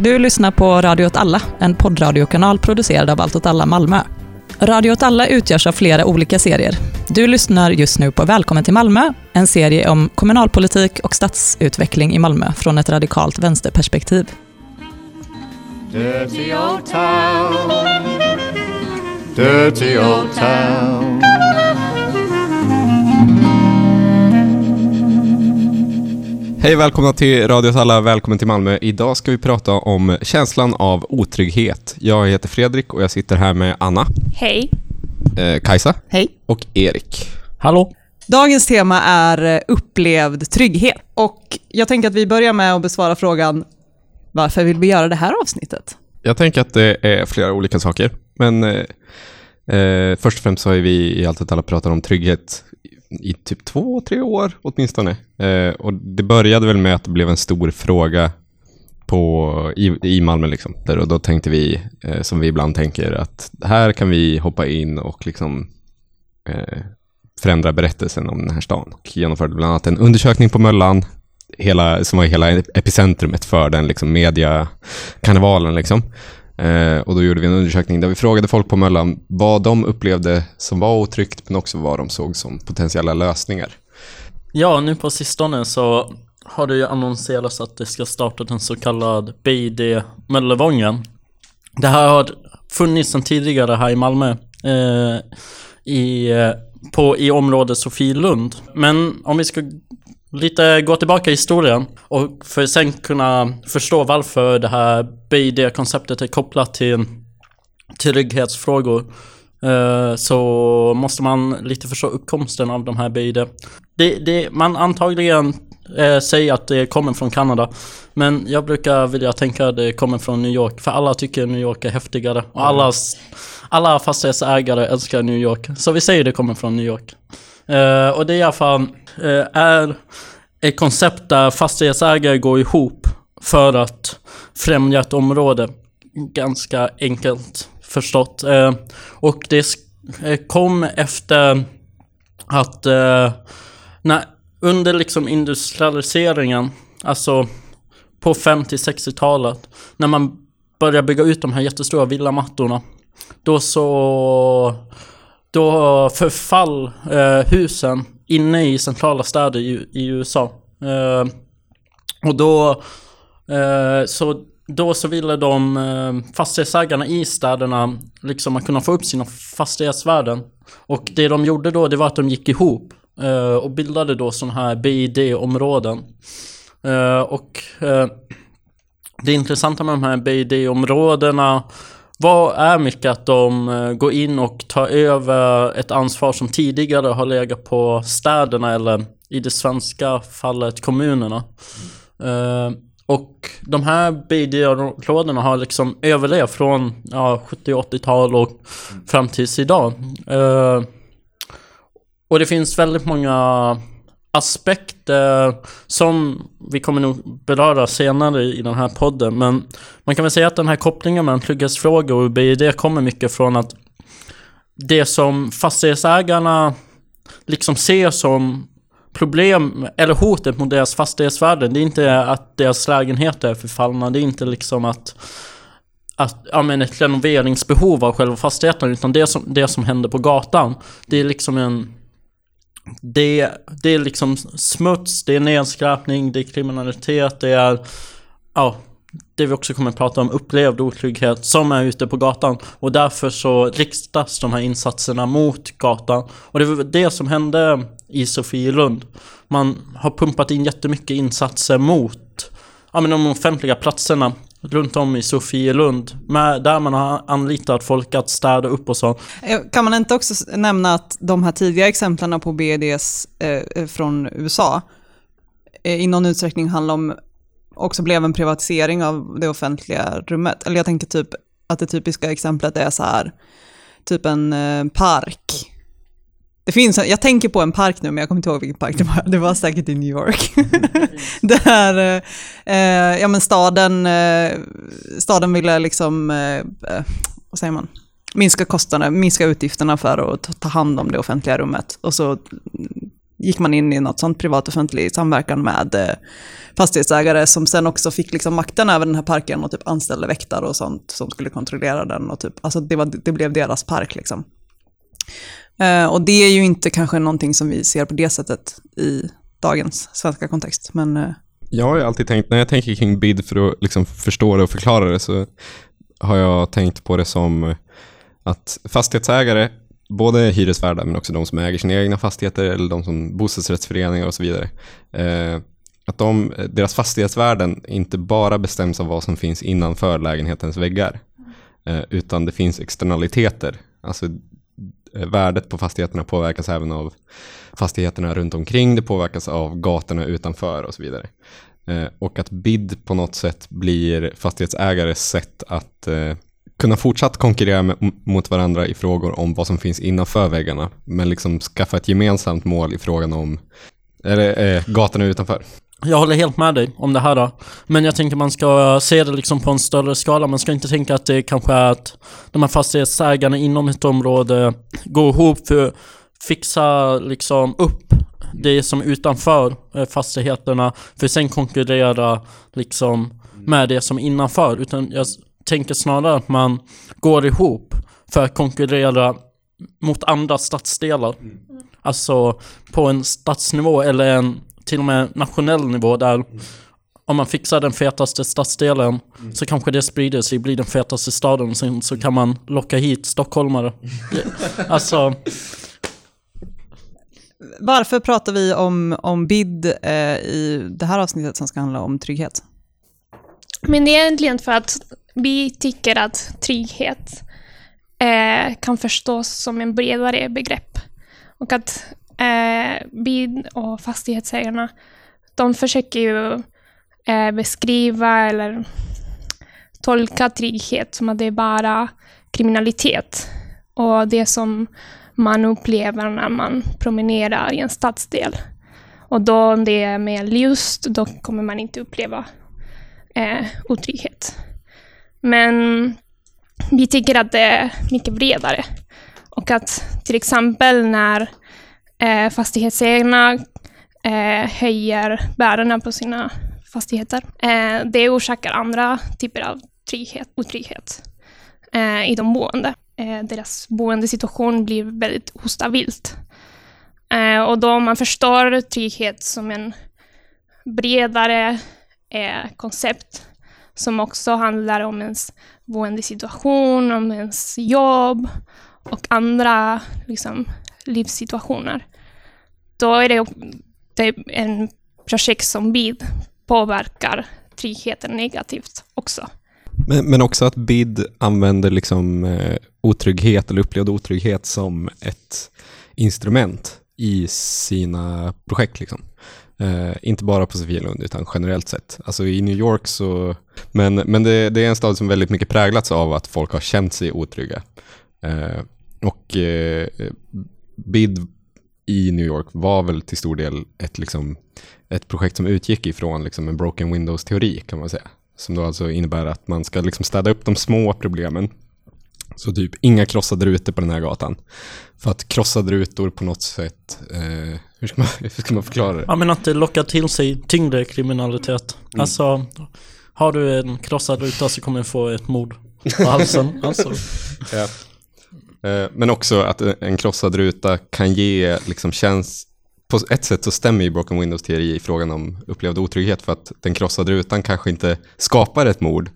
Du lyssnar på Radio åt alla, en poddradiokanal producerad av Allt åt alla Malmö. Radio åt alla utgörs av flera olika serier. Du lyssnar just nu på Välkommen till Malmö, en serie om kommunalpolitik och stadsutveckling i Malmö från ett radikalt vänsterperspektiv. Dirty old town. Dirty old town. Hej välkomna till Radio alla, välkommen till Malmö. Idag ska vi prata om känslan av otrygghet. Jag heter Fredrik och jag sitter här med Anna, Hej. eh, Kajsa Hej. och Erik. Hallå? Dagens tema är eh, upplevd trygghet. Och jag tänker att vi börjar med att besvara frågan varför vill vi göra det här avsnittet? Jag tänker att det är flera olika saker, men eh, eh, först och främst så har ju vi i Allt åt alla pratat om trygghet i typ två, tre år åtminstone. Eh, och det började väl med att det blev en stor fråga på, i, i Malmö. Liksom. Där, och då tänkte vi, eh, som vi ibland tänker, att här kan vi hoppa in och liksom eh, förändra berättelsen om den här stan. Och genomförde bland annat en undersökning på Möllan, hela, som var hela epicentrumet för den liksom, mediakarnevalen. Liksom. Eh, och då gjorde vi en undersökning där vi frågade folk på Möllan vad de upplevde som var otryggt, men också vad de såg som potentiella lösningar. Ja, nu på sistone så har det ju annonserats att det ska starta en så kallad BID Möllevången. Det här har funnits sedan tidigare här i Malmö. Eh, i, på, I området Sofielund. Men om vi ska lite gå tillbaka i historien och för sen kunna förstå varför det här BID-konceptet är kopplat till trygghetsfrågor. Eh, så måste man lite förstå uppkomsten av de här BID. Det, det, man antagligen eh, säger att det kommer från Kanada. Men jag brukar vilja tänka att det kommer från New York. För alla tycker New York är häftigare. Och alla, alla fastighetsägare älskar New York. Så vi säger det kommer från New York. Eh, och det är i alla fall eh, är ett koncept där fastighetsägare går ihop för att främja ett område. Ganska enkelt förstått. Eh, och det eh, kom efter att eh, när, under liksom industrialiseringen, alltså på 50-60-talet, när man började bygga ut de här jättestora villamattorna, då så då förfall eh, husen inne i centrala städer i, i USA. Eh, och då eh, så då så ville de eh, fastighetsägarna i städerna liksom kunna få upp sina fastighetsvärden. Och det de gjorde då, det var att de gick ihop eh, och bildade då sådana här BID-områden. Eh, och eh, det intressanta med de här BID-områdena vad är mycket att de eh, går in och tar över ett ansvar som tidigare har legat på städerna eller i det svenska fallet kommunerna. Eh, och de här BD-områdena har liksom överlevt från ja, 70-80-tal och fram tills idag. Uh, och det finns väldigt många aspekter som vi kommer nog beröra senare i den här podden. Men man kan väl säga att den här kopplingen mellan trygghetsfrågor och BID kommer mycket från att det som fastighetsägarna liksom ser som problem eller hotet mot deras fastighetsvärden det är inte att deras lägenheter är förfallna, det är inte liksom att att, ja men ett renoveringsbehov av själva fastigheten utan det som, det som händer på gatan Det är liksom en det, det är liksom smuts, det är nedskräpning, det är kriminalitet, det är Ja Det vi också kommer att prata om, upplevd otrygghet som är ute på gatan. Och därför så riktas de här insatserna mot gatan. Och det var det som hände i Sofielund. Man har pumpat in jättemycket insatser mot Ja men de offentliga platserna runt om i Sofielund med, Där man har anlitat folk att städa upp och så eh, Kan man inte också nämna att de här tidiga exemplen på BDS eh, eh, från USA eh, i någon utsträckning handlar om, också blev en privatisering av det offentliga rummet. Eller jag tänker typ att det typiska exemplet är så här, typ en eh, park. Det finns, jag tänker på en park nu, men jag kommer inte ihåg vilken park det var. Det var säkert i New York. Där, eh, ja men staden, eh, staden ville liksom, eh, eh, vad säger man? minska kostnaderna, minska utgifterna för att ta- hand om det offentliga rummet. Och så gick man in i något sånt privat-offentlig samverkan med eh, fastighetsägare som sen också fick liksom makten över den här parken och typ anställde väktare och sånt som skulle kontrollera den. Och typ, alltså det, var, det blev deras park liksom. Eh, och det är ju inte kanske någonting som vi ser på det sättet i dagens svenska kontext. Men eh, Jag har ju alltid tänkt, när jag tänker kring bid för att liksom förstå det och förklara det så har jag tänkt på det som att fastighetsägare, både hyresvärdar men också de som äger sina egna fastigheter eller de som bostadsrättsföreningar och så vidare, eh, att de, deras fastighetsvärden inte bara bestäms av vad som finns innanför lägenhetens väggar, eh, utan det finns externaliteter. Alltså Eh, värdet på fastigheterna påverkas även av fastigheterna runt omkring, det påverkas av gatorna utanför och så vidare. Eh, och att BID på något sätt blir fastighetsägares sätt att eh, kunna fortsatt konkurrera med, mot varandra i frågor om vad som finns innanför väggarna, men liksom skaffa ett gemensamt mål i frågan om eller, eh, gatorna utanför. Jag håller helt med dig om det här då. Men jag tänker man ska se det liksom på en större skala. Man ska inte tänka att det kanske är att de här fastighetsägarna inom ett område går ihop för att fixa liksom upp det som utanför eh, fastigheterna för att sen konkurrera liksom med det som är innanför. Utan jag tänker snarare att man går ihop för att konkurrera mot andra stadsdelar. Alltså på en stadsnivå eller en till och med nationell nivå där om man fixar den fetaste stadsdelen så kanske det sprider sig, blir den fetaste staden och sen så kan man locka hit stockholmare. Alltså, varför pratar vi om, om BID eh, i det här avsnittet som ska handla om trygghet? Men det är egentligen för att vi tycker att trygghet eh, kan förstås som en bredare begrepp. Och att eh, vi och fastighetsägarna, de försöker ju eh, beskriva eller tolka trygghet som att det är bara kriminalitet. Och det som man upplever när man promenerar i en stadsdel. Och då om det är mer ljust, då kommer man inte uppleva eh, otrygghet. Men vi tycker att det är mycket bredare. Och att till exempel när eh, fastighetsägarna eh, höjer värdena på sina fastigheter, eh, det orsakar andra typer av trygghet, otrygghet eh, i de boende. Eh, deras boendesituation blir väldigt ostabilt. Eh, och då man förstår trygghet som en bredare eh, koncept som också handlar om ens boendesituation, om ens jobb och andra liksom, livssituationer. Då är det, det är en projekt som BID påverkar tryggheten negativt också. Men, men också att BID använder liksom eh, otrygghet eller upplevd otrygghet som ett instrument i sina projekt. Liksom. Eh, inte bara på Sofielund utan generellt sett. Alltså i New York så, men, men det, det är en stad som väldigt mycket präglats av att folk har känt sig otrygga. Eh, och eh, BID i New York var väl till stor del ett, liksom, ett projekt som utgick ifrån liksom, en broken windows-teori kan man säga. Som då alltså innebär att man ska liksom städa upp de små problemen. Så typ inga krossade rutor på den här gatan. För att krossade rutor på något sätt, eh, hur, ska man, hur ska man förklara det? ja men att det lockar till sig tyngre kriminalitet. Alltså, har du en krossad ruta så kommer du få ett mord på halsen. Alltså. Ja. Eh, men också att en krossad ruta kan ge liksom känns på ett sätt så stämmer ju Broken Windows teori i frågan om upplevd otrygghet för att den krossade rutan kanske inte skapar ett mord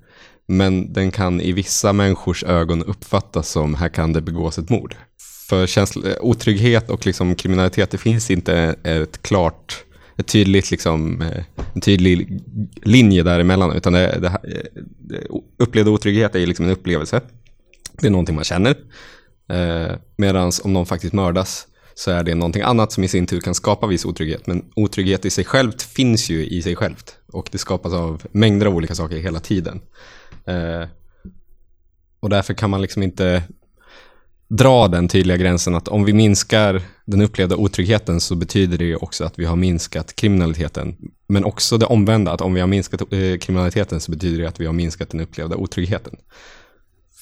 men den kan i vissa människors ögon uppfattas som här kan det begås ett mord. För känsla, eh, otrygghet och liksom kriminalitet, det finns inte ett klart, ett tydligt liksom, eh, en tydlig linje däremellan utan det, det, upplevd otrygghet är liksom en upplevelse. Det är någonting man känner. Eh, Medan om någon faktiskt mördas så är det någonting annat som i sin tur kan skapa viss otrygghet. Men otrygghet i sig självt finns ju i sig självt. Och det skapas av mängder av olika saker hela tiden. Eh, och därför kan man liksom inte dra den tydliga gränsen att om vi minskar den upplevda otryggheten så betyder det också att vi har minskat kriminaliteten. Men också det omvända, att om vi har minskat eh, kriminaliteten så betyder det att vi har minskat den upplevda otryggheten.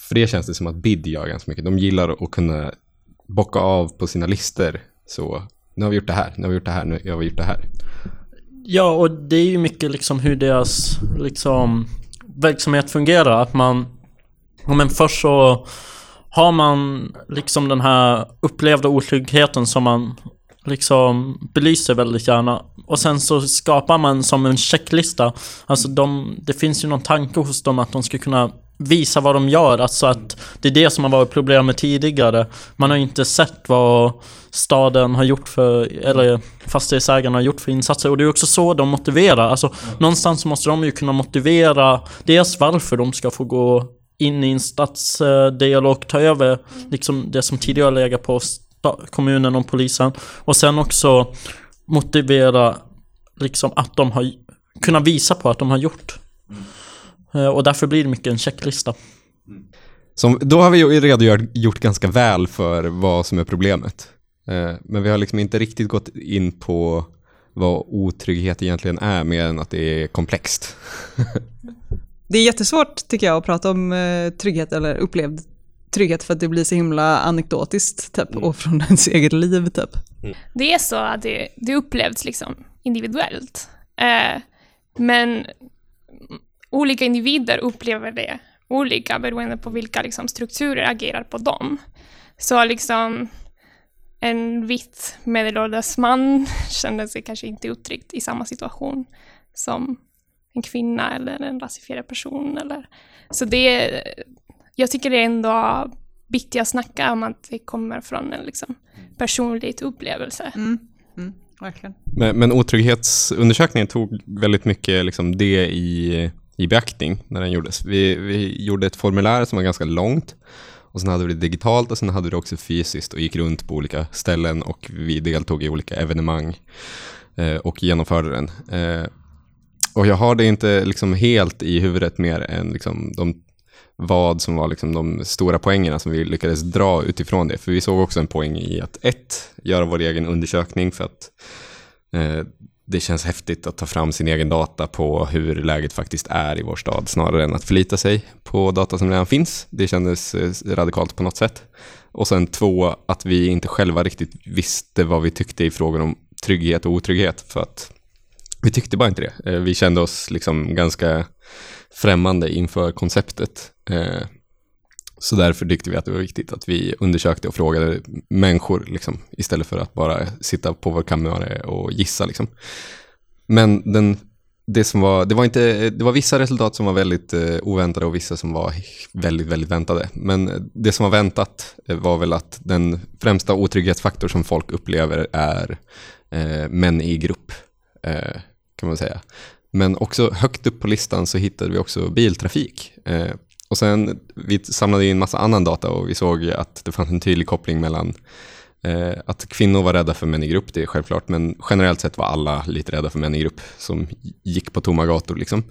För det känns det som att BID gör ganska mycket. De gillar att kunna bocka av på sina listor så nu har vi gjort det här, nu har vi gjort det här, nu har vi gjort det här. Ja, och det är ju mycket liksom hur deras liksom verksamhet fungerar. Att man, ja, men först så har man liksom den här upplevda otryggheten som man liksom belyser väldigt gärna. Och sen så skapar man som en checklista. Alltså de, det finns ju någon tanke hos dem att de ska kunna visa vad de gör. Alltså att det är det som har varit problemet tidigare. Man har inte sett vad staden har gjort för, eller fastighetsägarna har gjort för insatser. Och det är också så de motiverar. Alltså någonstans måste de ju kunna motivera dels varför de ska få gå in i en stadsdel och ta över liksom det som tidigare legat på kommunen och polisen. Och sen också motivera liksom att de har kunnat visa på att de har gjort. Eh, Och därför blir det mycket en checklista. Som, då har vi ju redogjort ganska väl för vad som är problemet. Eh, men vi har liksom inte riktigt gått in på vad otrygghet egentligen är, mer än att det är komplext. Det är jättesvårt tycker jag att prata om eh, trygghet eller upplevd trygghet för att det blir så himla anekdotiskt typ, och från ens eget liv typ. Det är så att det, det upplevs liksom individuellt. Eh, men olika individer upplever det olika beroende på vilka liksom, strukturer agerar på dem. Så liksom en vit medelålders man kände sig kanske inte uttryckt i samma situation som en kvinna eller en rasifierad person. Eller. Så det, jag tycker det är ändå viktigt att snacka om att det kommer från en liksom, personlig upplevelse. Mm. Mm, verkligen. Men, men otrygghetsundersökningen tog väldigt mycket liksom det i, i beaktning när den gjordes. Vi, vi gjorde ett formulär som var ganska långt och sen hade vi det digitalt och sen hade vi det också fysiskt och gick runt på olika ställen och vi deltog i olika evenemang eh, och genomförde den. Eh, och jag har det inte liksom helt i huvudet mer än liksom de, vad som var liksom de stora poängerna som vi lyckades dra utifrån det. För vi såg också en poäng i att ett, göra vår egen undersökning för att eh, det känns häftigt att ta fram sin egen data på hur läget faktiskt är i vår stad snarare än att förlita sig på data som redan finns. Det kändes eh, radikalt på något sätt. Och sen två, att vi inte själva riktigt visste vad vi tyckte i frågan om trygghet och otrygghet för att vi tyckte bara inte det. Eh, vi kände oss liksom ganska främmande inför konceptet. Eh, så därför tyckte vi att det var viktigt att vi undersökte och frågade människor liksom, istället för att bara sitta på vår kammare och gissa. Liksom. Men den, det, som var, det, var inte, det var vissa resultat som var väldigt eh, oväntade och vissa som var väldigt, väldigt väntade. Men det som var väntat eh, var väl att den främsta otrygghetsfaktor som folk upplever är eh, män i grupp, eh, kan man säga. Men också högt upp på listan så hittade vi också biltrafik. Eh, och sen, vi samlade in massa annan data och vi såg att det fanns en tydlig koppling mellan eh, att kvinnor var rädda för män i grupp, det är självklart, men generellt sett var alla lite rädda för män i grupp som gick på tomma gator. Liksom.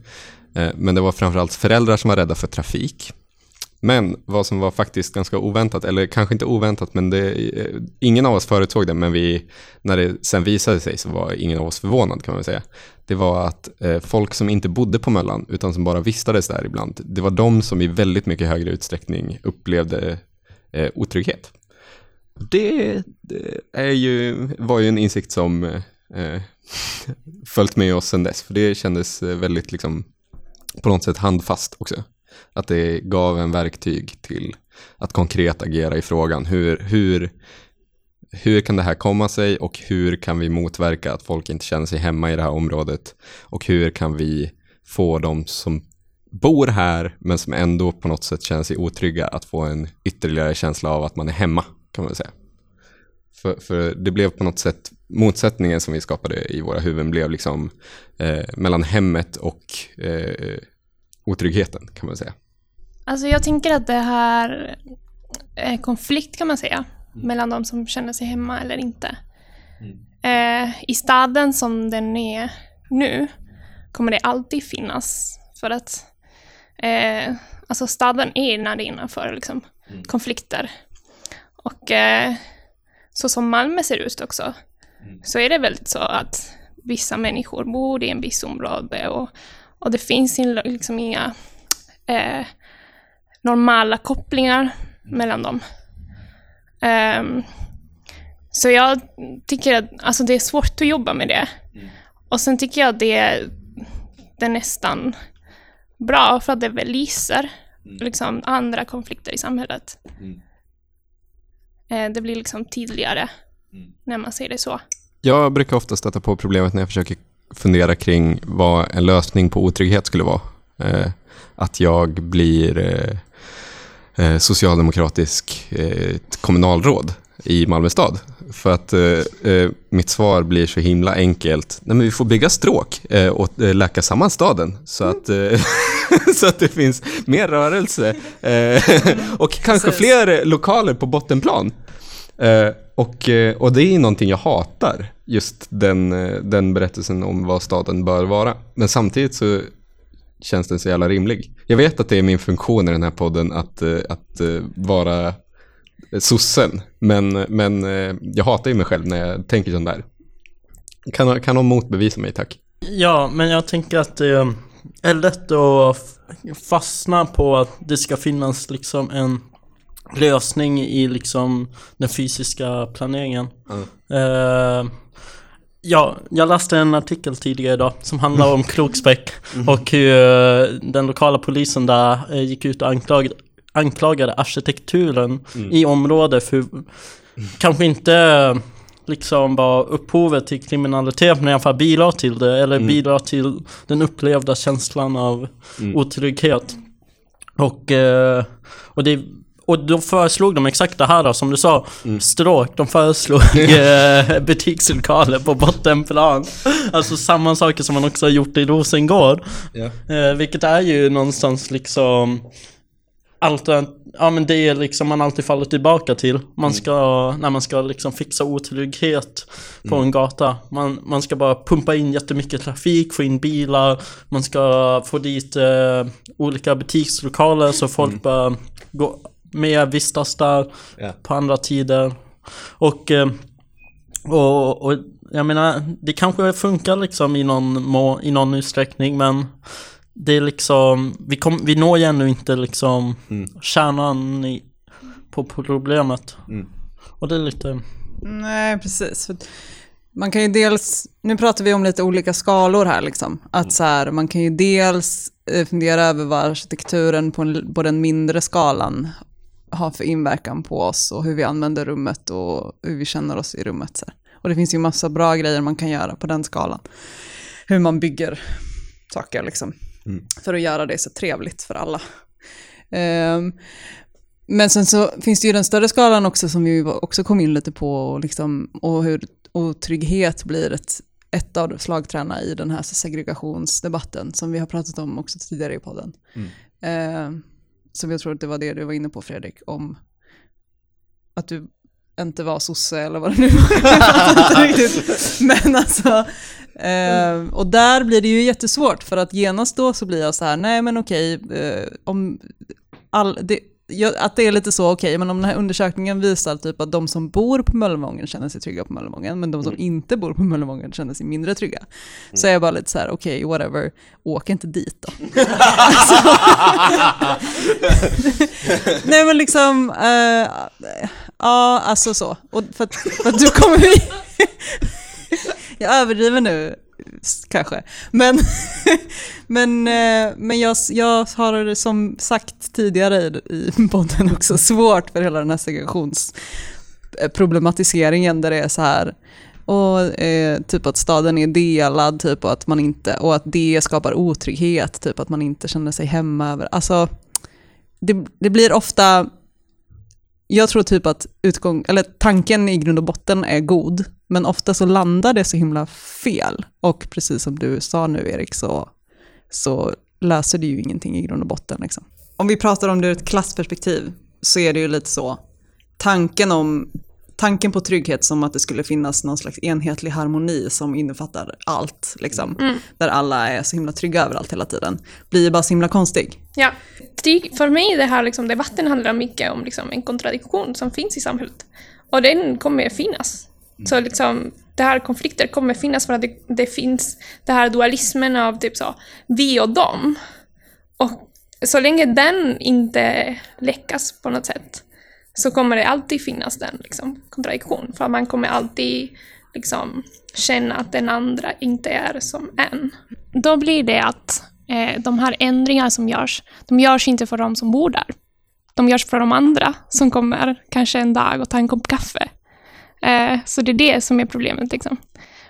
Eh, men det var framförallt föräldrar som var rädda för trafik. Men vad som var faktiskt ganska oväntat, eller kanske inte oväntat, men det, eh, ingen av oss förutsåg det, men vi, när det sen visade sig så var ingen av oss förvånad kan man väl säga. Det var att eh, folk som inte bodde på Möllan, utan som bara vistades där ibland, det var de som i väldigt mycket högre utsträckning upplevde eh, otrygghet. Det, det är ju, var ju en insikt som eh, eh följt med oss sedan dess, för det kändes eh, väldigt liksom, på något sätt handfast också. Att det gav en verktyg till att konkret agera i frågan. Hur, hur, hur kan det här komma sig och hur kan vi motverka att folk inte känner sig hemma i det här området? Och hur kan vi få de som bor här men som ändå på något sätt känner sig otrygga att få en ytterligare känsla av att man är hemma, kan man säga. För, för det blev på något sätt motsättningen som vi skapade i våra huvuden blev liksom eh, mellan hemmet och eh, otryggheten kan man säga. Alltså jag tänker att det här är konflikt kan man säga, mellan de som känner sig hemma eller inte. Eh, I staden som den är nu kommer det alltid finnas, för att eh, alltså staden är en arena för liksom, konflikter. Och eh, så som Malmö ser ut också, så är det väldigt så att vissa människor bor i en viss område och, och det finns in- liksom inga eh, normala kopplingar mellan dem. Ehm, Så jag tycker att alltså det är svårt att jobba med det. Och sen tycker jag att det är, det är nästan bra för att det belyser liksom, andra konflikter i samhället. Eh, Det blir liksom tydligare när man ser det så. Jag brukar ofta stöta på problemet när jag försöker fundera kring vad en lösning på otrygghet skulle vara. Eh, att jag blir eh, eh, socialdemokratisk eh, kommunalråd i Malmö stad. För att eh, eh, mitt svar blir så himla enkelt. Nej, men vi får bygga stråk eh, och eh, läka samman staden så att, eh, så att det finns mer rörelse och kanske Precis. fler lokaler på bottenplan. Eh, och, eh, och det är någonting jag hatar, just den, eh, den berättelsen om vad staden bör vara. Men samtidigt så känns den så jävla rimlig. Jag vet att det är min funktion i den här podden att, eh, att vara sossen, men, men jag hatar ju mig själv när jag tänker sånt där. Kan, kan någon motbevisa mig, tack? Ja, men jag tänker att det är lätt att fastna på att det ska finnas liksom en lösning i liksom den fysiska planeringen. Eh, ja, jag läste en artikel tidigare idag som handlar om Kroksbäck och hur eh, den lokala polisen där eh, gick ut och anklagade, anklagade arkitekturen i området för kanske inte liksom var upphovet till kriminalitet men i alla fall bidrar till det eller bidrar till den upplevda känslan av otrygghet. Och, och, det, och då föreslog de exakt det här då, som du sa, stråk. De föreslog eh, butikslokaler på bottenplan. Alltså samma saker som man också har gjort i Rosengård. Eh, vilket är ju någonstans liksom allt, ja men det är liksom man alltid faller tillbaka till. Man ska, när man ska liksom fixa otrygghet på en gata. Man, man ska bara pumpa in jättemycket trafik, få in bilar, man ska få dit eh, olika butikslokaler så folk bara gå, mer vistas där Ja. på andra tider. Och, eh, och, och jag menar, det kanske funkar liksom i någon, må, i någon utsträckning men det är liksom, vi, kom, vi når ju ännu inte liksom kärnan i, på problemet. Och det är lite, Nej, precis. Man kan ju dels, nu pratar vi om lite olika skalor här, liksom. Att så här, man kan ju dels eh, fundera över vad arkitekturen på, en, på den mindre skalan har för inverkan på oss och hur vi använder rummet och hur vi känner oss i rummet. Så här. Och det finns ju massa bra grejer man kan göra på den skalan. Hur man bygger saker liksom. För att göra det så trevligt för alla. Ehm, men sen så finns det ju den större skalan också som vi också kom in lite på och, liksom, och hur otrygghet blir ett, ett av slagträna i den här segregationsdebatten som vi har pratat om också tidigare i podden. Eh, så jag tror att det var det du var inne på Fredrik, om att du inte var sosse eller vad det nu var. Men alltså, eh, och där blir det ju jättesvårt för att genast då så blir jag så här, nej men okej, eh, om all, det, att det är lite så, okej, men om den här undersökningen visar typ att de som bor på Möllevången känner sig trygga på Möllevången, men de som inte bor på Möllevången känner sig mindre trygga. Så är jag bara lite så här, okej, whatever, åk inte dit då. Nej men liksom, eh, ja alltså så. Och för, att, för att du kommer jag överdriver nu kanske. Men, men, eh, men jag, jag har som sagt tidigare i, i podden också svårt för hela den här segregationsproblematiseringen där det är så här och eh, typ att staden är delad typ och att man inte och att det skapar otrygghet typ att man inte känner sig hemma över alltså det, det blir ofta jag tror typ att utgång, eller tanken i grund och botten är god, men ofta så landar det så himla fel. Och precis som du sa nu Erik, så, så löser det ju ingenting i grund och botten. Liksom. Om vi pratar om det ur ett klassperspektiv så är det ju lite så, tanken, om, tanken på trygghet som att det skulle finnas någon slags enhetlig harmoni som innefattar allt, liksom, där alla är så himla trygga överallt hela tiden, blir bara så himla konstig. Ja, det, för mig det här liksom, debatten handlar mycket om liksom, en kontradiktion som finns i samhället. Och den kommer finnas. Så liksom, det här konflikter kommer finnas för att det, det finns det här dualismen av typ så, vi och dem. Och så länge den inte läckas på något sätt så kommer det alltid finnas den liksom, kontradiktion. För man kommer alltid liksom, känna att den andra inte är som en. Då blir det att eh, de här ändringarna som görs, de görs inte för de som bor där. De görs för de andra som kommer kanske en dag och tar en kopp kaffe. Eh, så det är det som är problemet. Liksom.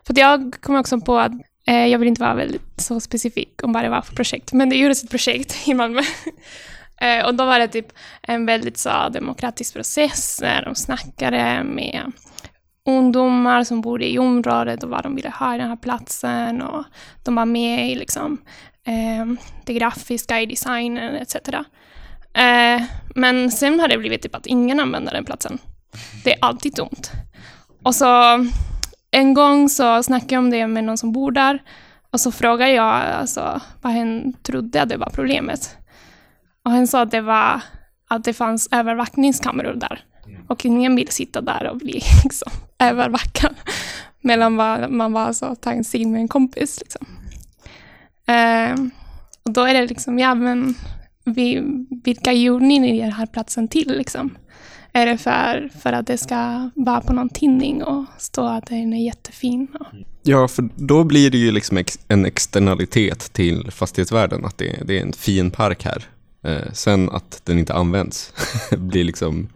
För att jag kom också på att eh, jag vill inte vara väldigt så specifik om vad det var för projekt, men det gjordes ett projekt i Malmö. Eh, och då var det typ en väldigt så demokratisk process när de snackade med ungdomar som bodde i området och vad de ville ha i den här platsen och de var med i liksom, eh, det grafiska, i designen etc. Eh, men sen har det blivit typ att ingen använder den platsen. Det är alltid tomt. Och så en gång så snackade jag om det med någon som bor där och så frågade jag alltså, vad hen trodde att det var problemet. Och hen sa att det var att det fanns övervakningskameror där. Och ingen vill sitta där och bli liksom, övervakad mellan vad man var så ta en cigg med en kompis. Liksom. Eh, och då är det liksom, ja men vi, vilka gjorde ni den här platsen till liksom? Är det för, för att det ska vara på någon tidning och stå att den är jättefin? Och... Ja, för då blir det ju liksom ex en externalitet till fastighetsvärden, att det, det är en fin park här. Eh, sen att den inte används blir liksom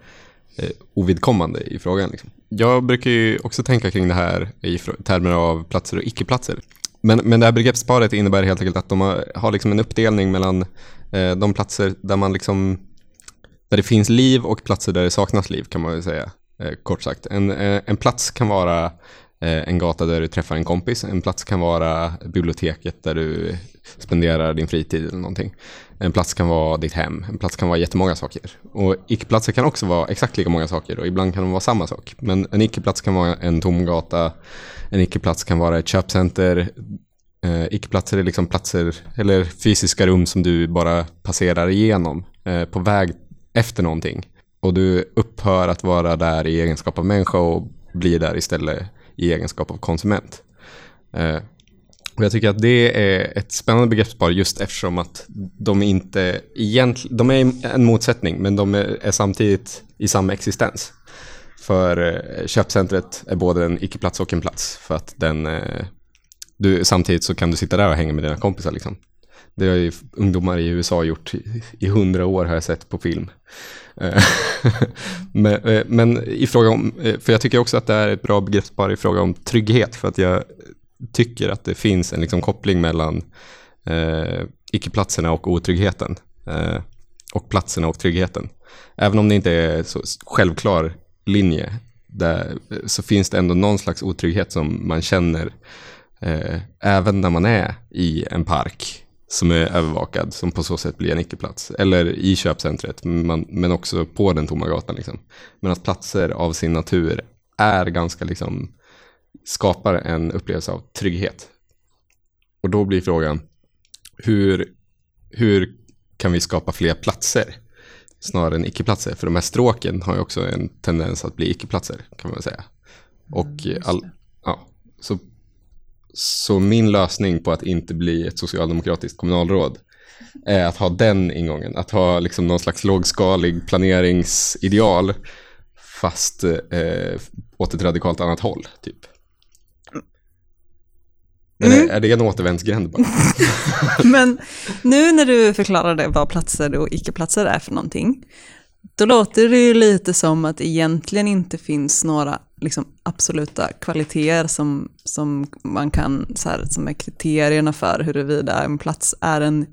eh, ovidkommande i frågan. Liksom. Jag brukar ju också tänka kring det här i termer av platser och icke-platser. Men, men det här begreppsparet innebär helt enkelt att de har, har liksom en uppdelning mellan eh, de platser där man liksom där det finns liv och platser där det saknas liv kan man väl säga. Eh, kort sagt. En, eh, en plats kan vara eh, en gata där du träffar en kompis. En plats kan vara biblioteket där du spenderar din fritid eller någonting. En plats kan vara ditt hem. En plats kan vara jättemånga saker. Och icke-platser kan också vara exakt lika många saker och ibland kan de vara samma sak. Men en icke-plats kan vara en tom gata. En icke-plats kan vara ett köpcenter. Eh, icke-platser är liksom platser eller fysiska rum som du bara passerar igenom eh, på väg efter någonting. Och du upphör att vara där i egenskap av människa och blir där istället i egenskap av konsument. Eh, och jag tycker att det är ett spännande begreppspar just eftersom att de inte egentligen, de är en motsättning men de är, samtidigt i samma existens. För eh, köpcentret är både en icke-plats och en plats för att den, eh, du, samtidigt så kan du sitta där och hänga med dina kompisar liksom. Det har ju ungdomar i USA gjort i hundra år har jag sett på film. Eh, men, men, i fråga om, för jag tycker också att det är ett bra begreppspar i fråga om trygghet för att jag tycker att det finns en liksom koppling mellan eh, icke-platserna och otryggheten. Eh, och platserna och tryggheten. Även om det inte är så självklar linje där, eh, så finns det ändå någon slags otrygghet som man känner eh, även när man är i en park som är övervakad, som på så sätt blir en icke-plats. Eller i köpcentret, men, men också på den tomma gatan. Liksom. Men att platser av sin natur är ganska, liksom, skapar en upplevelse av trygghet. Och då blir frågan, hur, hur kan vi skapa fler platser snarare än icke-platser? För de här stråken har ju också en tendens att bli icke-platser, kan man säga. Och Mm, all, ja, så så min lösning på att inte bli ett socialdemokratiskt kommunalråd är att ha den ingången. Att ha liksom någon slags lågskalig planeringsideal fast eh, åt ett radikalt annat håll. Typ. Men Mm. är, är det en återvändsgränd bara? Men nu när du förklarade vad platser och icke-platser är för någonting, då låter det ju lite som att det egentligen inte finns några liksom, absoluta kvaliteter som, som man kan, så här, som är kriterierna för huruvida en plats är en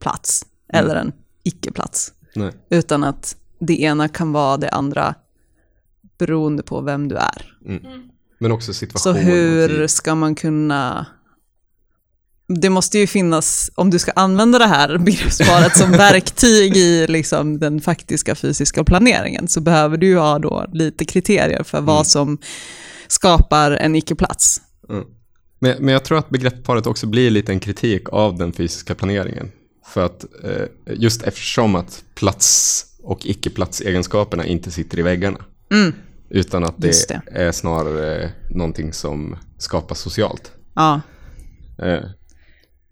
plats eller en icke-plats. Nej. Utan att det ena kan vara det andra beroende på vem du är. Men också Så situation. och hur ska man kunna... Det måste ju finnas, om du ska använda det här begreppsparet som verktyg i liksom den faktiska fysiska planeringen, så behöver du ju ha då lite kriterier för vad Mm. som skapar en icke-plats. Mm. Men, men jag tror att begreppsparet också blir lite en kritik av den fysiska planeringen. För att eh, just eftersom att plats och icke-platsegenskaperna inte sitter i väggarna. Mm. Utan att det, det. är snarare någonting som skapas socialt. Ja, Eh,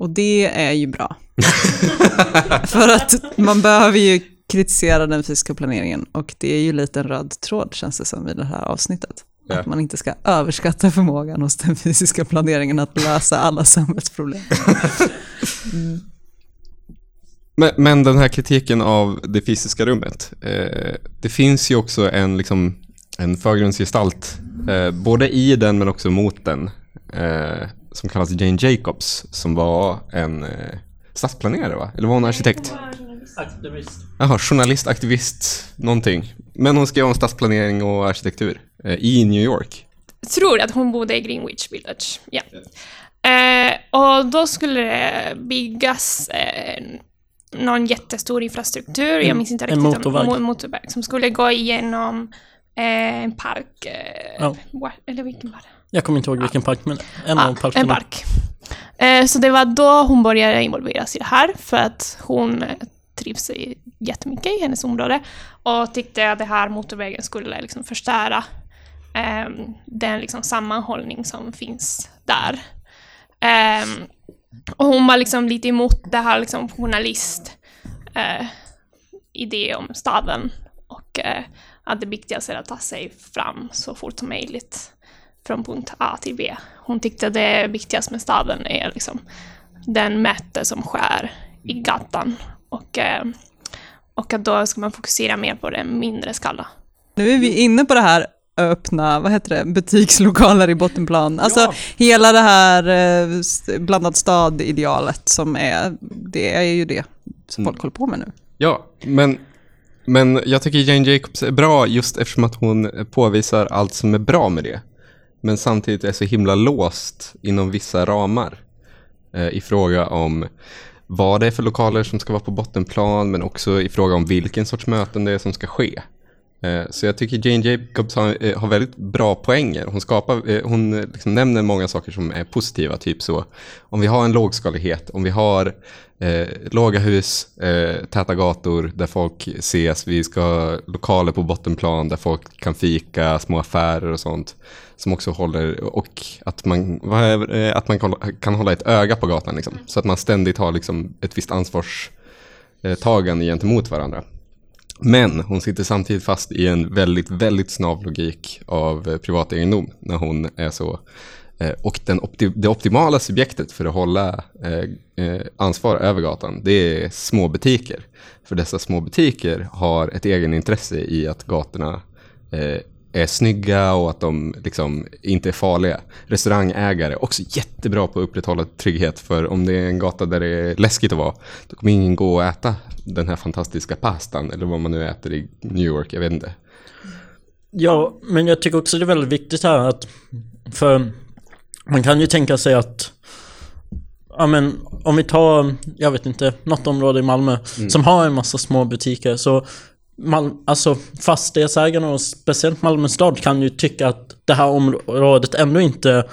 och det är ju bra. för att man behöver ju kritiserar den fysiska planeringen och det är ju lite en röd tråd känns det som i det här avsnittet. Ja. Att man inte ska överskatta förmågan hos den fysiska planeringen att lösa alla samhällsproblem. Men, men den här kritiken av det fysiska rummet. Eh, det finns ju också en, liksom, en förgrundsgestalt, eh, både i den men också mot den, eh, som kallas Jane Jacobs, som var en eh, stadsplanerare va? Eller var hon arkitekt? Aktivist. Jaha, journalist, aktivist, någonting. Men hon skrev om stadsplanering och arkitektur eh, i New York. tror att hon bodde i Greenwich Village. Ja. Eh, och då skulle det byggas eh, någon jättestor infrastruktur, jag minns inte En riktigt. om- motorväg. mo- motorväg som skulle gå igenom eh, en park. Eh, wa- Eller vilken var det? Jag kommer inte ihåg vilken park, men en Ja, av parkerna. en park. Eh, så det var då hon började involveras i det här, för att hon eh, trivs jättemycket i hennes område och tyckte att det här motorvägen skulle liksom förstöra eh, den liksom sammanhållning som finns där. Eh, och hon var liksom lite emot det här liksom journalist eh, idé om staden och att det viktigaste är att ta sig fram så fort som möjligt från punkt A till B. Hon tyckte det viktigaste med staden är liksom den möte som sker i gatan och, eh, och att då ska man fokusera mer på den mindre skala. Nu är vi inne på det här öppna, vad heter det, butikslokaler i bottenplan. Alltså Ja. hela det här eh, blandad stad-idealet som är, det är ju det som folk håller på med nu. Ja, men, men jag tycker Jane Jacobs är bra just eftersom att hon påvisar allt som är bra med det. Men samtidigt är så himla låst inom vissa ramar eh, i fråga om vad det är för lokaler som ska vara på bottenplan men också i fråga om vilken sorts möten det är som ska ske. Eh, Så jag tycker Jane Jacobs har, eh, har väldigt bra poänger. Hon, skapar, eh, hon eh, liksom nämner många saker som är positiva, typ så. Om vi har en lågskalighet, om vi har eh, låga hus, eh, täta gator där folk ses, vi ska ha lokaler på bottenplan där folk kan fika, små affärer och sånt. Som också håller, och att man, är, eh, att man kan, hålla ett öga på gatan liksom. Så att man ständigt har liksom ett visst ansvarstagande gentemot varandra. Men hon sitter samtidigt fast i en väldigt, väldigt snabb logik av eh, privat egendom när hon är så. Eh, och den opti- det optimala subjektet för att hålla ansvar över gatan, det är små butiker. För dessa små butiker har ett egenintresse i att gatorna är snygga och att de liksom inte är farliga. Restaurangägare också jättebra på att upprätthålla trygghet för om det är en gata där det är läskigt att vara, då kommer ingen gå och äta den här fantastiska pastan eller vad man nu äter i New York, jag vet inte. Ja, men jag tycker också det är väldigt viktigt här att För man kan ju tänka sig att Ja men om vi tar, jag vet inte, något område i Malmö som har en massa små butiker så Mal alltså fastighetsägarna och speciellt Malmö stad kan ju tycka att det här området ändå inte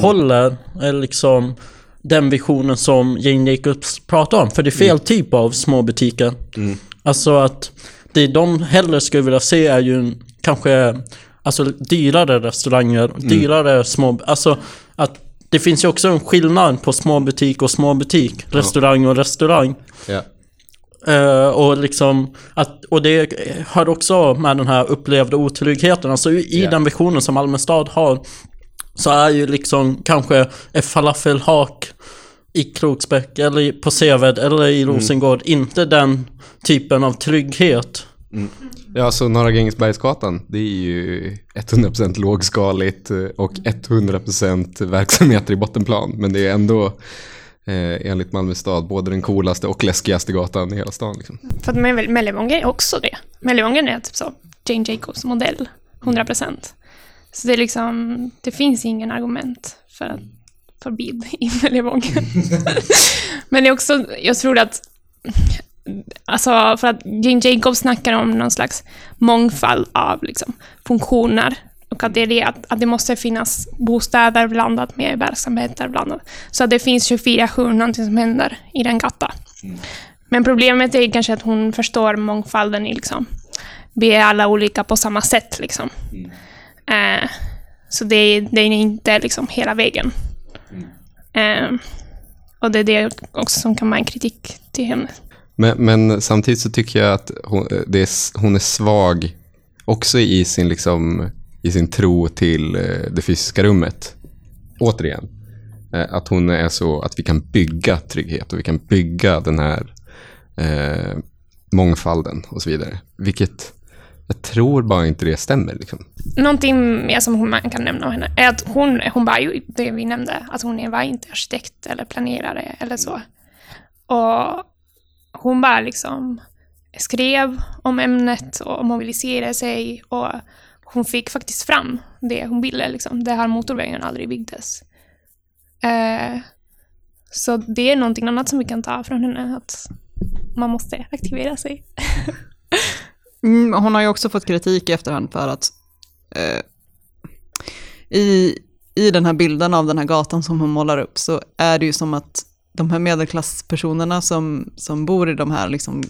håller eh, liksom den visionen som Jane Jacobs pratar om. För det är fel typ av små butiker. Alltså att det de hellre skulle vilja se är ju kanske alltså dyrare restauranger, dyrare små, alltså att det finns ju också en skillnad på små butik och små butik, restaurang och restaurang. Ja. Eh, och liksom att, och det hör också med den här upplevda otryggheten. Alltså i Ja. den visionen som Malmö stad har så är ju liksom kanske ett falafelhak i Kroksbäck eller på Seved eller i Rosengård inte den typen av trygghet. Ja, alltså Norra Grängesbergsgatan, det är ju 100% lågskaligt eh, och 100% verksamheter i bottenplan. Men det är ändå eh, enligt Malmö stad både den coolaste och läskigaste gatan i hela stan. Liksom. För att Melle- Mellevången är också det. Mellevången är typ så, Jane Jacobs modell, 100%. Så det är liksom, det finns ingen argument för att för BID i Mellevången. Men det är också, jag tror att, alltså för att Jane Jacobs snackar om någon slags mångfald av liksom, funktioner. Och att det är det, att, att det måste finnas bostäder blandat med verksamheter blandat. Så att det finns 24-7 någonting som händer i den gatan. Men problemet är kanske att hon förstår mångfalden i liksom, vi är alla olika på samma sätt liksom. Eh, så det, är- det är inte liksom hela vägen. Eh, och det är det också som kan vara en kritik till henne. Men, men samtidigt så tycker jag att hon, eh, det är, hon är svag också i sin, liksom, i sin tro till eh, det fysiska rummet. Återigen. Eh, att hon är så att vi kan bygga trygghet och vi kan bygga den här eh, mångfalden och så vidare. Vilket jag tror bara inte det stämmer. Liksom. Någonting mer som hon- man kan nämna om henne är att hon, hon var ju det vi nämnde, att hon var inte arkitekt eller planerare eller så. Och hon bara liksom skrev om ämnet och mobiliserade sig och hon fick faktiskt fram det hon ville, liksom. det här motorvägen aldrig byggdes. Eh, så det är någonting annat som vi kan ta från henne, att man måste aktivera sig. Mm, hon har ju också fått kritik i efterhand för att eh, i, i den här bilden av den här gatan som hon målar upp så är det ju som att de här medelklasspersonerna som, som bor i de här liksom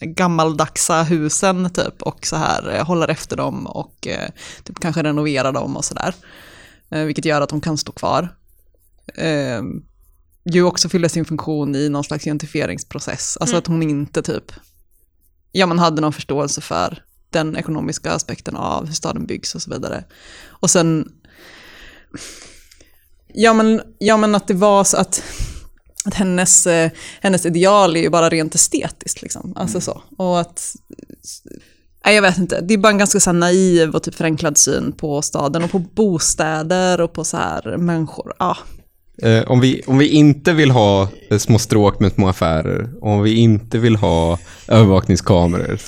gammaldagsa husen typ och så här eh, håller efter dem och eh, typ kanske renoverar dem och sådär. Eh, vilket gör att de kan stå kvar. Ju också fyller sin funktion i någon slags identifieringsprocess. Alltså att hon inte typ ja, man hade någon förståelse för den ekonomiska aspekten av hur staden byggs och så vidare. Och sen, ja men, ja, men att det var så att, att hennes, eh, hennes ideal är ju bara rent estetiskt. Liksom. Alltså så. Och att, nej, jag vet inte, det är bara en ganska så naiv och typ förenklad syn på staden och på bostäder och på så här människor. Ja, Eh, om, vi, om vi inte vill ha eh, små stråk med små affärer, om vi inte vill ha övervakningskameror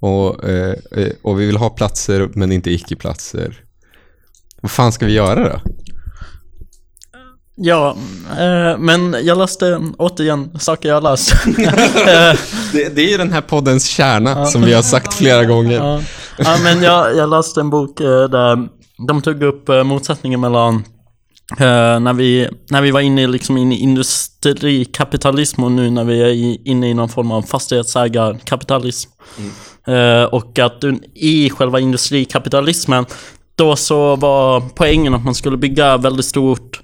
och, eh, och vi vill ha platser men inte icke-platser. Vad fan ska vi göra då? Ja, eh, men jag läste återigen saker jag läst. Eh, Det, det är ju den här poddens kärna som vi har sagt flera gånger. ja. ja, men jag, jag läste en bok eh, där de tog upp eh, motsättningen mellan eh, när, vi, när vi var inne, i, liksom inne i industrikapitalism och nu när vi är i, inne i någon form av fastighetsägarkapitalism. Eh, och att i själva industrikapitalismen då så var poängen att man skulle bygga väldigt stort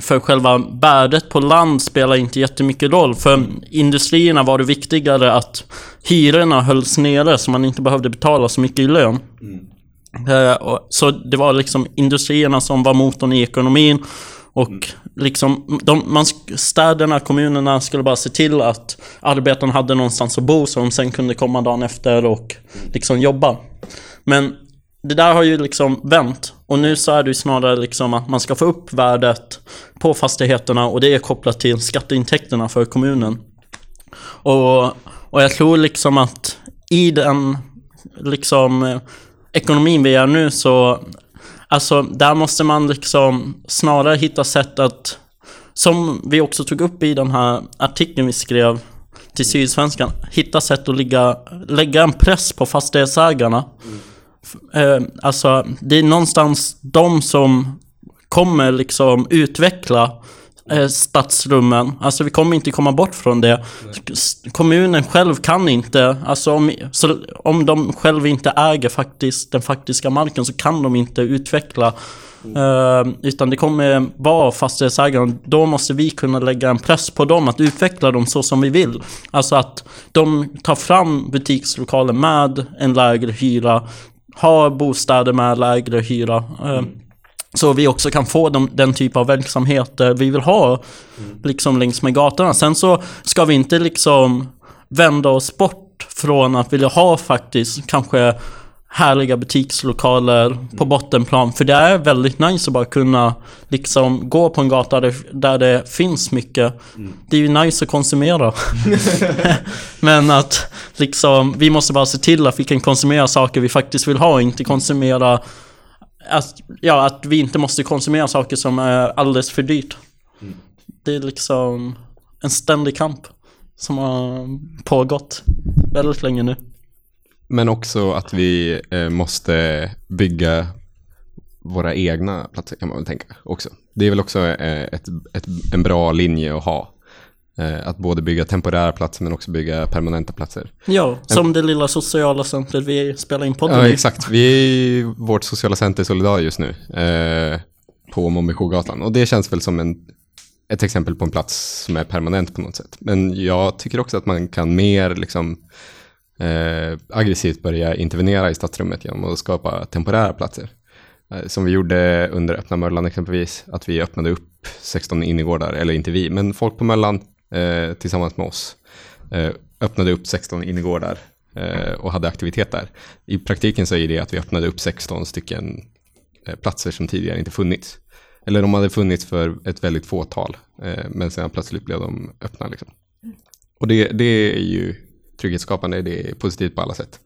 för själva värdet på land spelar inte jättemycket roll. För industrierna var det viktigare att hyrorna hölls nere så man inte behövde betala så mycket i lön. Eh, och- Så det var liksom industrierna som var motorn i ekonomin. Och liksom, de, man, städerna, kommunerna skulle bara se till att arbetarna hade någonstans att bo så de sen kunde komma dagen efter och liksom jobba. Men det där har ju liksom vänt. Och nu så är det ju snarare liksom att man ska få upp värdet på fastigheterna och det är kopplat till skatteintäkterna för kommunen. Och, och jag tror liksom att i den liksom eh, ekonomin vi är nu så Alltså där måste man liksom snarare hitta sätt att Som vi också tog upp i den här artikeln vi skrev till Sydsvenskan Hitta sätt att ligga, lägga en press på fastighetsägarna eh, Alltså det är någonstans de som kommer liksom utveckla eh, stadsrummen. Alltså vi kommer inte komma bort från det. Kommunen själv kan inte, alltså om, så, om de själv inte äger faktiskt den faktiska marken så kan de inte utveckla Eh, utan det kommer vara fastighetsägaren. Då måste vi kunna lägga en press på dem att utveckla dem så som vi vill. Alltså att de tar fram butikslokaler med en lägre hyra. Har bostäder med lägre hyra. Eh, så vi också kan få de, den typ av verksamheter vi vill ha liksom längs med gatorna. Sen så ska vi inte liksom vända oss bort från att vilja ha faktiskt kanske härliga butikslokaler på bottenplan. För det är väldigt nice att bara kunna liksom gå på en gata där, där det finns mycket. Det är ju nice att konsumera. Men att liksom, vi måste bara se till att vi kan konsumera saker vi faktiskt vill ha och inte konsumera att, ja, att vi inte måste konsumera saker som är alldeles för dyrt. Det är liksom en ständig kamp som har pågått väldigt länge nu. Men också att vi eh, måste bygga våra egna platser kan man väl tänka också. Det är väl också eh, ett, ett, en bra linje att ha. Eh, att både bygga temporära platser men också bygga permanenta platser. Ja, som det lilla sociala centret vi spelar in podden Ja, i. exakt. Vi är i vårt sociala center Solidar just nu. Eh, på Mombichogatan. Och det känns väl som en ett exempel på en plats som är permanent på något sätt. Men jag tycker också att man kan mer liksom, eh, aggressivt börja intervenera i stadsrummet genom att skapa temporära platser. Eh, som vi gjorde under öppna Möllan exempelvis, att vi öppnade upp 16 innergårdar, eller inte vi, men folk på Möllan eh, tillsammans med oss eh, öppnade upp 16 innergårdar och hade aktivitet där. I praktiken så är det att vi öppnade upp 16 stycken platser som tidigare inte funnits. Eller de hade funnits för ett väldigt fåtal, men sen plötsligt blev de öppna. Liksom. Och det, det är ju trygghetsskapande, det är positivt på alla sätt.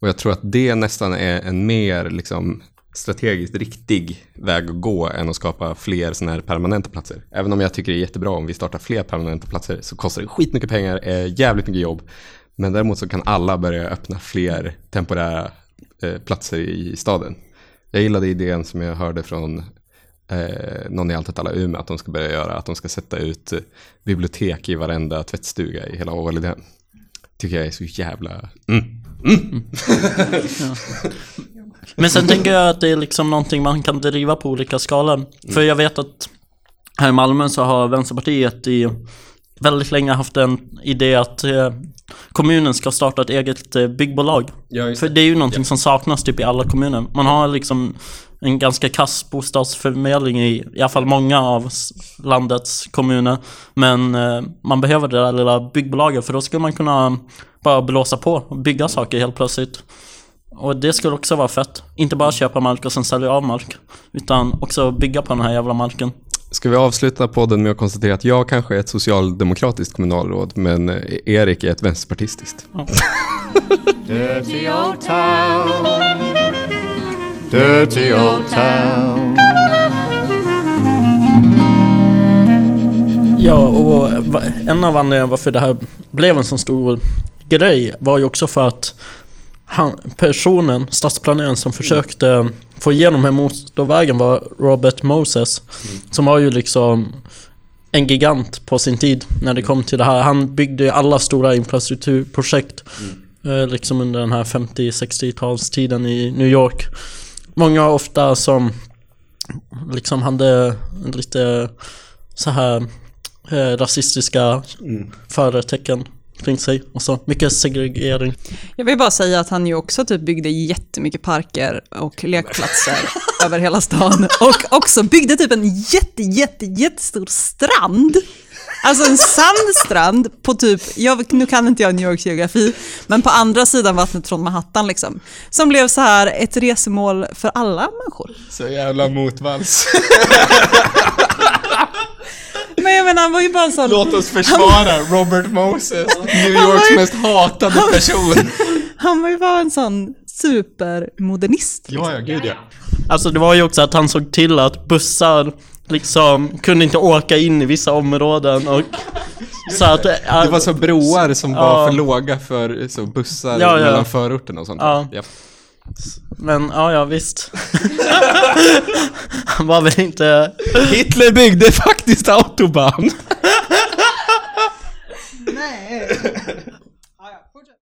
Och jag tror att det nästan är en mer liksom, strategiskt riktig väg att gå än att skapa fler sådana här permanenta platser. Även om jag tycker det är jättebra om vi startar fler permanenta platser så kostar det skitmycket pengar, är jävligt mycket jobb. Men däremot så kan alla börja öppna fler temporära eh, platser i staden. Jag gillade idén som jag hörde från eh, någon i Allt alla Umeå att de ska börja göra, att de ska sätta ut eh, bibliotek i varenda tvättstuga i hela Åvalidhem. Tycker jag är så jävla... Mm. Men sen tänker jag att det är liksom någonting man kan driva på olika skalor. För jag vet att här i Malmö så har Vänsterpartiet i väldigt länge haft en idé att eh, kommunen ska starta ett eget eh, byggbolag. Ja, För det är ju någonting som saknas typ i alla kommuner. Man har liksom en ganska kass bostadsförmedling i i alla fall många av s- landets kommuner. Men eh, man behöver det där lilla byggbolaget för då skulle man kunna bara blåsa på och bygga saker helt plötsligt. Och det skulle också vara fett. Inte bara köpa mark och sen sälja av mark. Utan också bygga på den här jävla marken. Ska vi avsluta podden med att konstatera att jag kanske är ett socialdemokratiskt kommunalråd, men eh, Erik är ett vänsterpartistiskt. Dirty old town. Dirty old town. Ja, och en av anledningarna varför det här blev en så stor grej var ju också för att han, personen, stadsplaneraren som försökte få igenom den här motorvägen var Robert Moses. Som var ju liksom en gigant på sin tid när det kom till det här. Han byggde ju alla stora infrastrukturprojekt eh, liksom under den här 50-60-talstiden i New York. Många ofta som liksom hade lite så här eh, rasistiska företecken kring sig och så. Mycket segregering. Jag vill bara säga att han ju också typ byggde jättemycket parker och lekplatser över hela stan. Och också byggde typ en jätte, jätte, jättestor strand. Alltså en sandstrand på typ, jag, nu kan inte jag New Yorks geografi, men på andra sidan vattnet från Manhattan liksom. Som blev så här ett resemål för alla människor. Så jävla motvalls. Men jag menar, han var ju bara en sån... Låt oss försvara Robert Moses, New Yorks mest hatade person. Han var ju bara en sån supermodernist. Ja, ja, gud ja. Alltså det var ju också att han såg till att bussar liksom kunde inte åka in i vissa områden och så att... Det var så broar som var Ja. för låga för så bussar Ja, ja. mellan förorten och sånt. Ja. Japp. Men ja, ja visst. han var väl inte... Hitler byggde faktiskt autobahn.